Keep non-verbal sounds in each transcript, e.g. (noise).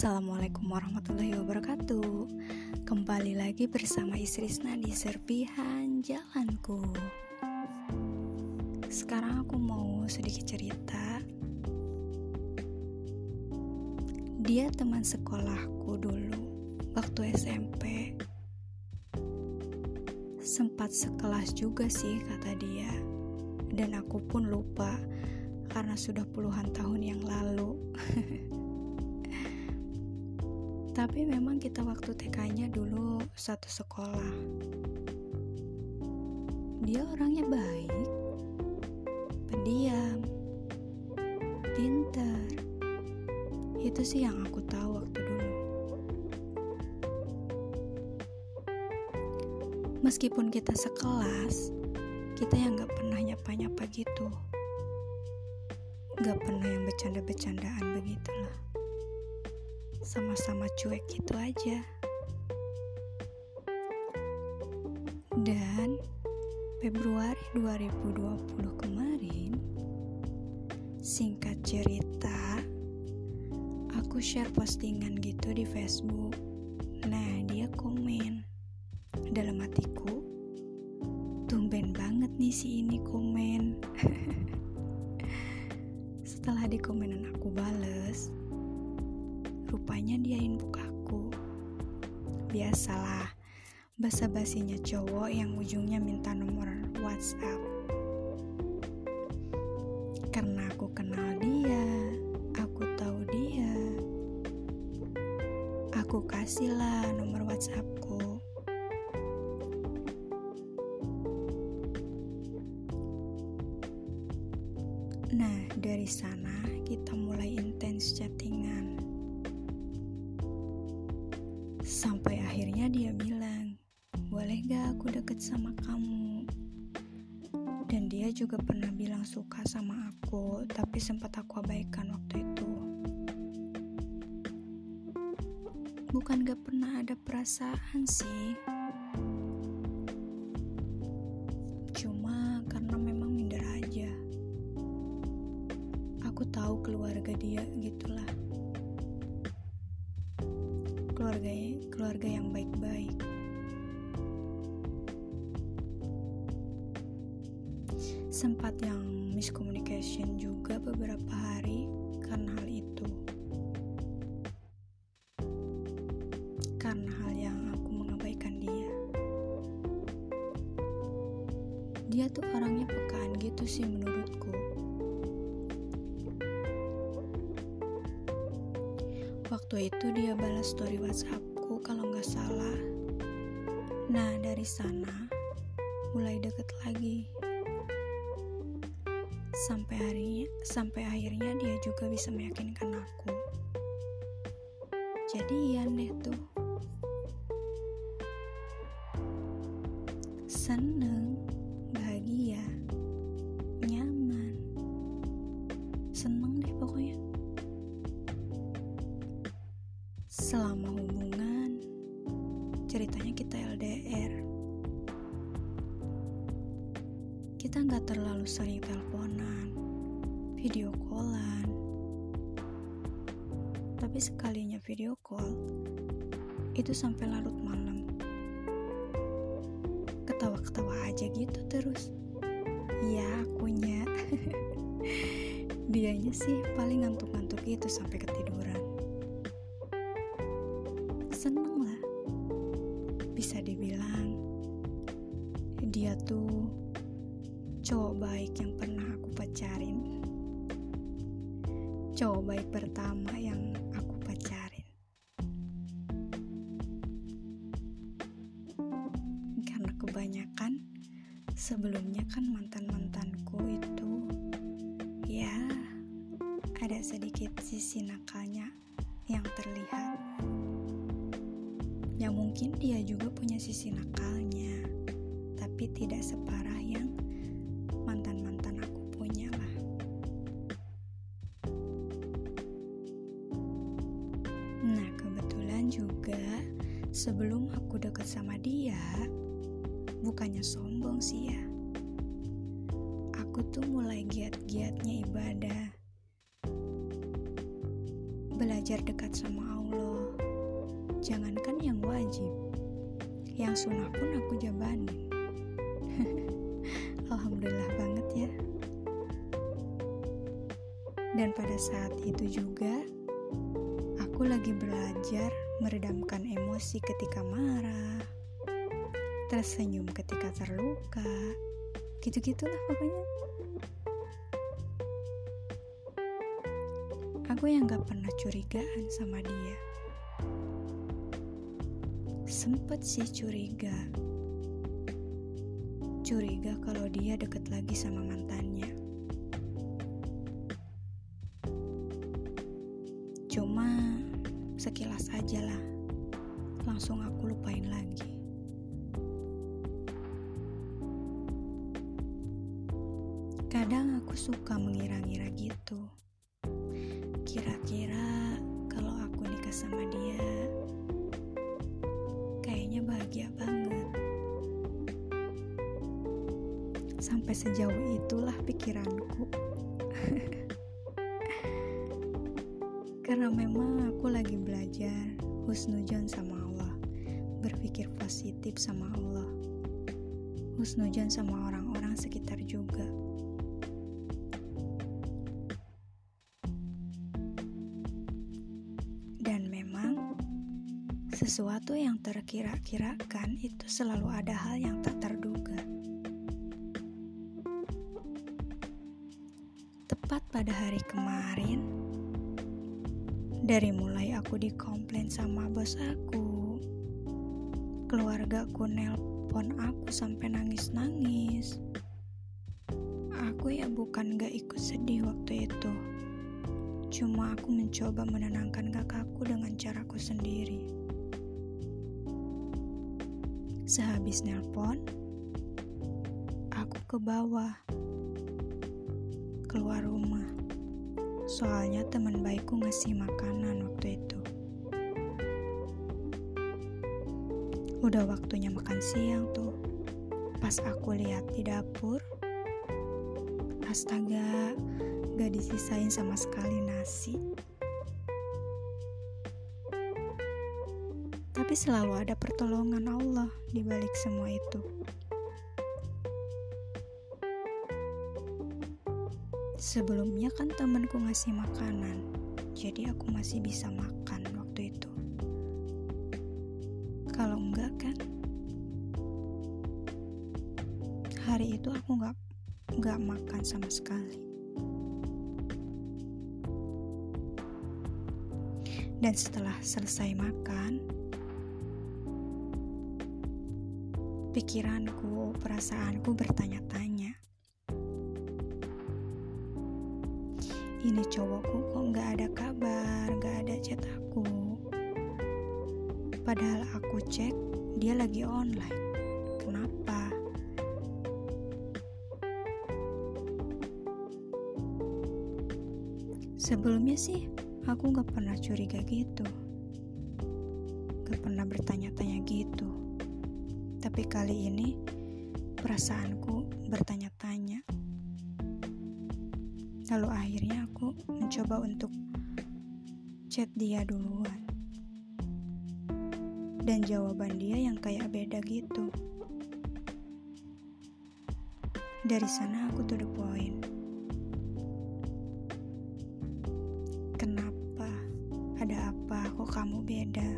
Assalamualaikum warahmatullahi wabarakatuh. Kembali lagi bersama Isrisna di Serpihan Jalanku. Sekarang aku mau sedikit cerita. Dia teman sekolahku dulu Waktu SMP Sempat sekelas juga sih kata dia. Dan aku pun lupa Karena sudah puluhan tahun yang lalu (laughs) Tapi memang kita waktu TK-nya dulu satu sekolah. Dia orangnya baik, pendiam, pintar. Itu sih yang aku tahu waktu dulu. Meskipun kita sekelas, kita yang gak pernah nyapa-nyapa gitu. Gak pernah yang bercanda-bercandaan begitulah sama-sama cuek gitu aja. Dan Februari 2020 kemarin, singkat cerita, aku share postingan gitu di Facebook. Cowok yang ujungnya minta nomor WhatsApp. Karena aku kenal dia, aku tahu dia. Aku kasihlah nomor WhatsAppku. Nah, dari sana kita mulai intens. Juga pernah bilang suka sama aku, tapi sempat aku abaikan waktu itu. Bukan gak pernah ada perasaan sih. Karena hal yang aku mengabaikan dia. Dia tuh orangnya pekaan gitu sih menurutku. Waktu itu dia balas story WhatsAppku kalau nggak salah. Nah dari sana mulai deket lagi. Sampai harinya, sampai akhirnya dia juga bisa meyakinkan aku. Seneng, bahagia, nyaman. Seneng deh pokoknya. Selama hubungan, ceritanya kita LDR. Kita nggak terlalu sering teleponan, video callan. Tapi sekalinya video call, itu sampai larut malam. Ketawa-ketawa aja gitu terus. Ya, akunya. (laughs) Dianya sih paling ngantuk-ngantuk itu sampai ketiduran sedikit sisi nakalnya yang terlihat Ya mungkin dia juga punya sisi nakalnya, tapi tidak separah yang mantan-mantan aku punya lah. Nah kebetulan juga sebelum aku deket sama dia, bukannya sombong sih ya. Aku tuh mulai giat-giatnya ibadah. Belajar dekat sama Allah. Jangankan yang wajib, yang sunnah pun aku jabanin. (laughs) Alhamdulillah banget ya. Dan pada saat itu juga, aku lagi belajar meredamkan emosi ketika marah, tersenyum ketika terluka, gitu-gitulah pokoknya. Aku yang gak pernah curigaan sama dia. Sempet sih curiga. Curiga kalau dia deket lagi sama mantannya. Cuma sekilas aja lah. Langsung aku lupain lagi. Kadang aku suka mengira-ngira gitu. Kira-kira kalau aku nikah sama dia, kayaknya bahagia banget. Sampai sejauh itulah pikiranku. (laughs) Karena memang aku lagi belajar husnujon sama Allah, berpikir positif sama Allah, husnujon sama orang-orang sekitar juga. Sesuatu yang terkira-kirakan itu selalu ada hal yang tak terduga. Tepat pada hari kemarin, dari mulai aku dikomplain sama bos aku, keluarga aku nelpon aku sampai nangis-nangis. Aku ya bukan gak ikut sedih waktu itu Cuma aku mencoba menenangkan kakakku dengan caraku sendiri. Sehabis nelpon, aku ke bawah, keluar rumah. Soalnya teman baikku ngasih makanan waktu itu. Udah waktunya makan siang tuh. Pas aku lihat di dapur, astaga, gak disisain sama sekali nasi. Tapi selalu ada pertolongan Allah di balik semua itu. Sebelumnya kan temanku ngasih makanan, jadi aku masih bisa makan waktu itu. Kalau enggak kan, hari itu aku nggak nggak makan sama sekali. Dan setelah selesai makan, pikiranku, perasaanku bertanya-tanya. Ini cowokku kok gak ada kabar, gak ada chat aku. Padahal aku cek, dia lagi online. Kenapa? Sebelumnya sih Aku gak pernah curiga gitu. Gak pernah bertanya-tanya gitu. Tapi kali ini perasaanku bertanya-tanya. Lalu akhirnya aku mencoba untuk chat dia duluan. Dan jawaban dia yang kayak beda gitu. Dari sana aku to the point. Ada apa kok kamu beda?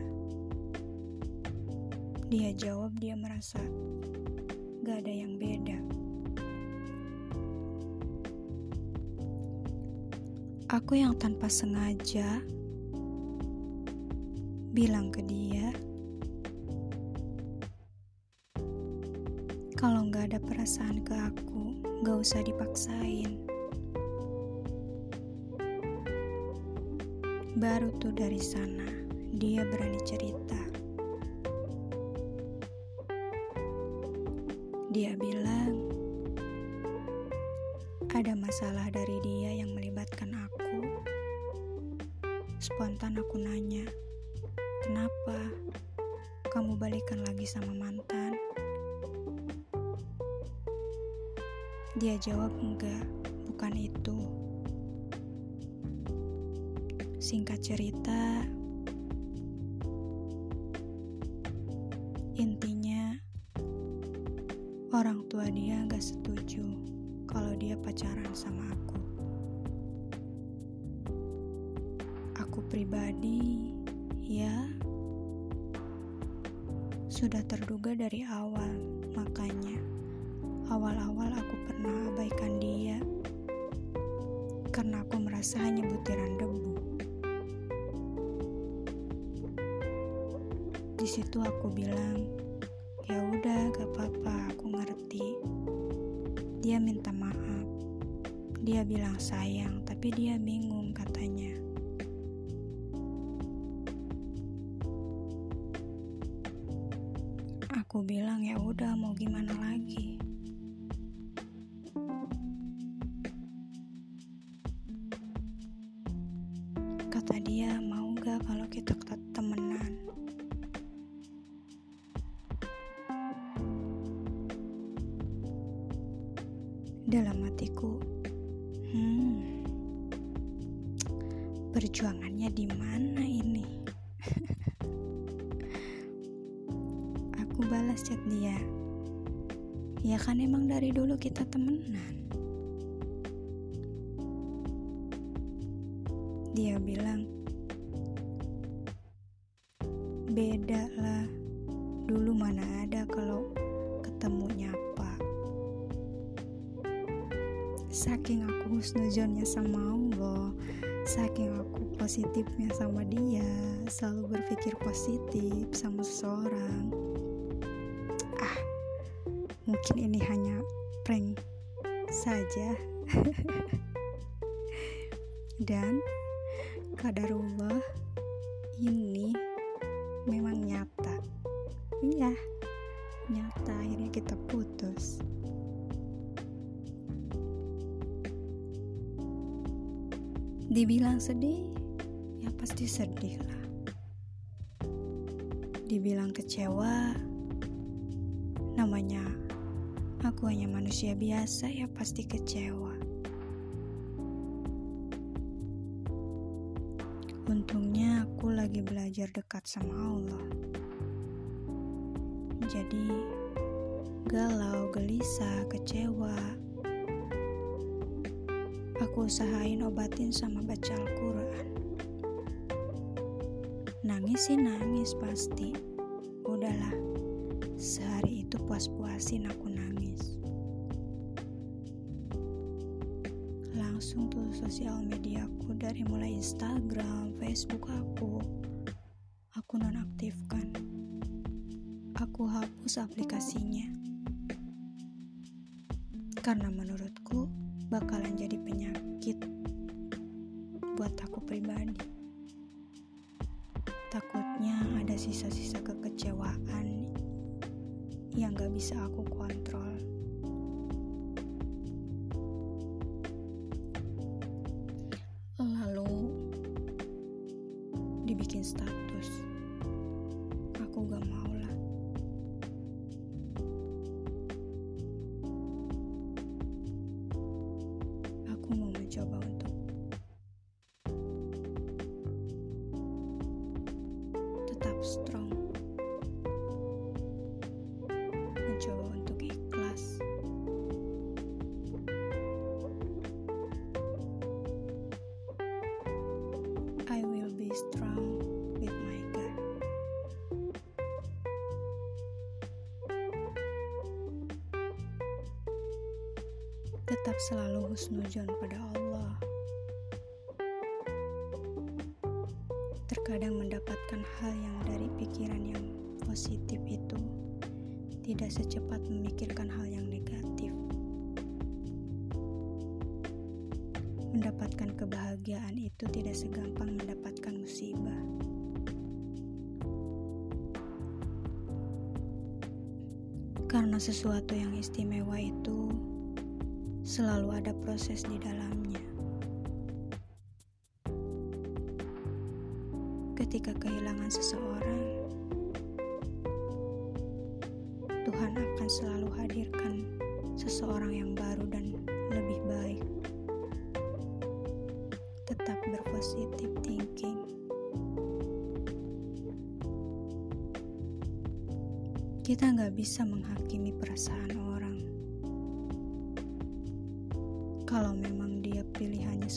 Dia jawab dia merasa gak ada yang beda. Aku yang tanpa sengaja bilang ke dia, kalau gak ada perasaan ke aku, gak usah dipaksain. Baru tuh dari sana, dia berani cerita. Dia bilang, ada masalah dari dia yang melibatkan aku. Spontan aku nanya, kenapa kamu balikan lagi sama mantan? Dia jawab enggak, bukan itu. Singkat cerita, dia gak setuju kalau dia pacaran sama aku. Aku pribadi, ya, sudah terduga dari awal, makanya awal-awal aku pernah abaikan dia karena aku merasa hanya butiran debu. Di situ aku bilang, ya udah gak apa-apa, aku ngerti. Dia minta maaf. Dia bilang sayang, tapi dia bingung katanya. Aku bilang ya udah mau gimana lagi. Balas chat dia. Ya kan emang dari dulu kita temenan. Dia bilang, beda lah. Dulu mana ada kalau ketemu nyapa. Saking aku husnuzonnya sama Allah, saking aku positifnya sama dia, selalu berpikir positif sama seseorang. Mungkin ini hanya prank saja. (laughs) Dan kadarullah ini memang nyata. Iya, nyata akhirnya kita putus. Dibilang sedih, ya pasti sedih lah. Dibilang kecewa, namanya aku hanya manusia biasa ya pasti kecewa. Untungnya aku lagi belajar dekat sama Allah. Jadi galau, gelisah, kecewa, aku usahain obatin sama baca Al-Quran. Nangis sih nangis pasti. Udahlah, sehari itu puas-puasin aku Tuh sosial mediaku dari mulai Instagram, Facebook aku, aku nonaktifkan. Aku hapus aplikasinya. Karena menurutku bakalan jadi penyakit buat aku pribadi. Takutnya ada sisa-sisa kekecewaan yang gak bisa aku kontrol. Aku gak mau Tetap selalu husnujon pada Allah. Terkadang mendapatkan hal yang dari pikiran yang positif itu tidak secepat memikirkan hal yang negatif. Mendapatkan kebahagiaan itu tidak segampang mendapatkan musibah. Karena sesuatu yang istimewa itu selalu ada proses di dalamnya. Ketika kehilangan seseorang, Tuhan akan selalu hadirkan seseorang yang baru dan lebih baik. Tetap berpositif thinking. Kita nggak bisa menghakimi perasaan orang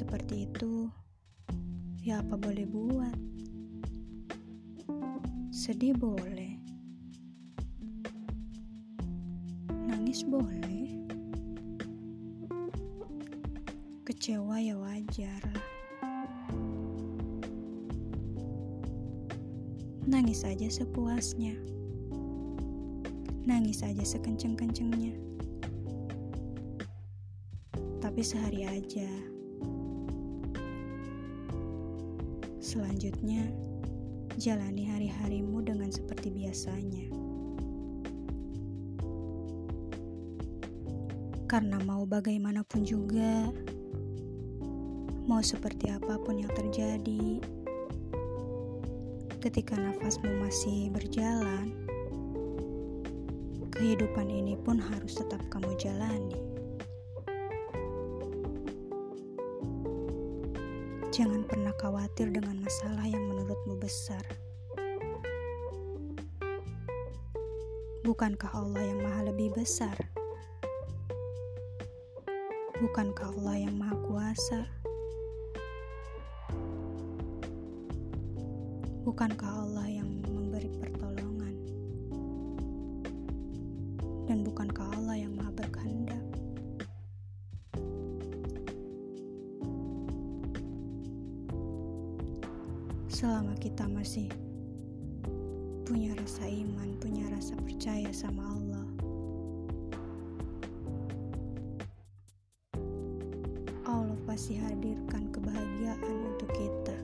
seperti itu, ya apa boleh buat. Sedih boleh. Nangis boleh. Kecewa ya wajar. Nangis aja sepuasnya. Nangis aja sekenceng-kencengnya. Tapi sehari aja. Selanjutnya, jalani hari-harimu dengan seperti biasanya. Karena mau bagaimanapun juga, mau seperti apa pun yang terjadi, ketika nafasmu masih berjalan, kehidupan ini pun harus tetap kamu jalani. Khawatir dengan masalah yang menurutmu besar. Bukankah Allah yang Maha Lebih Besar? Bukankah Allah yang Maha Kuasa? Bukankah Allah pasti hadirkan kebahagiaan untuk kita.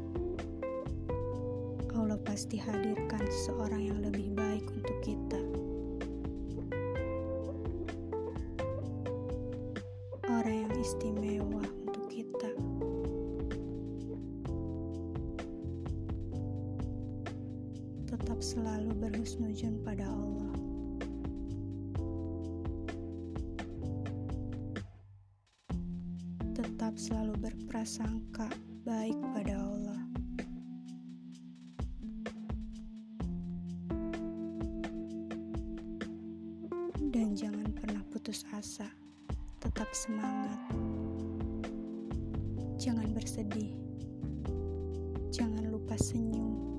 Allah pasti hadirkan seseorang yang lebih baik untuk kita. Jangan pernah putus asa, tetap semangat. Jangan bersedih, jangan lupa senyum,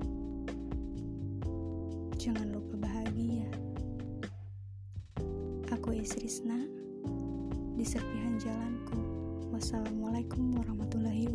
jangan lupa bahagia. Aku Isrisna di serpihan jalanku. Wassalamualaikum warahmatullahi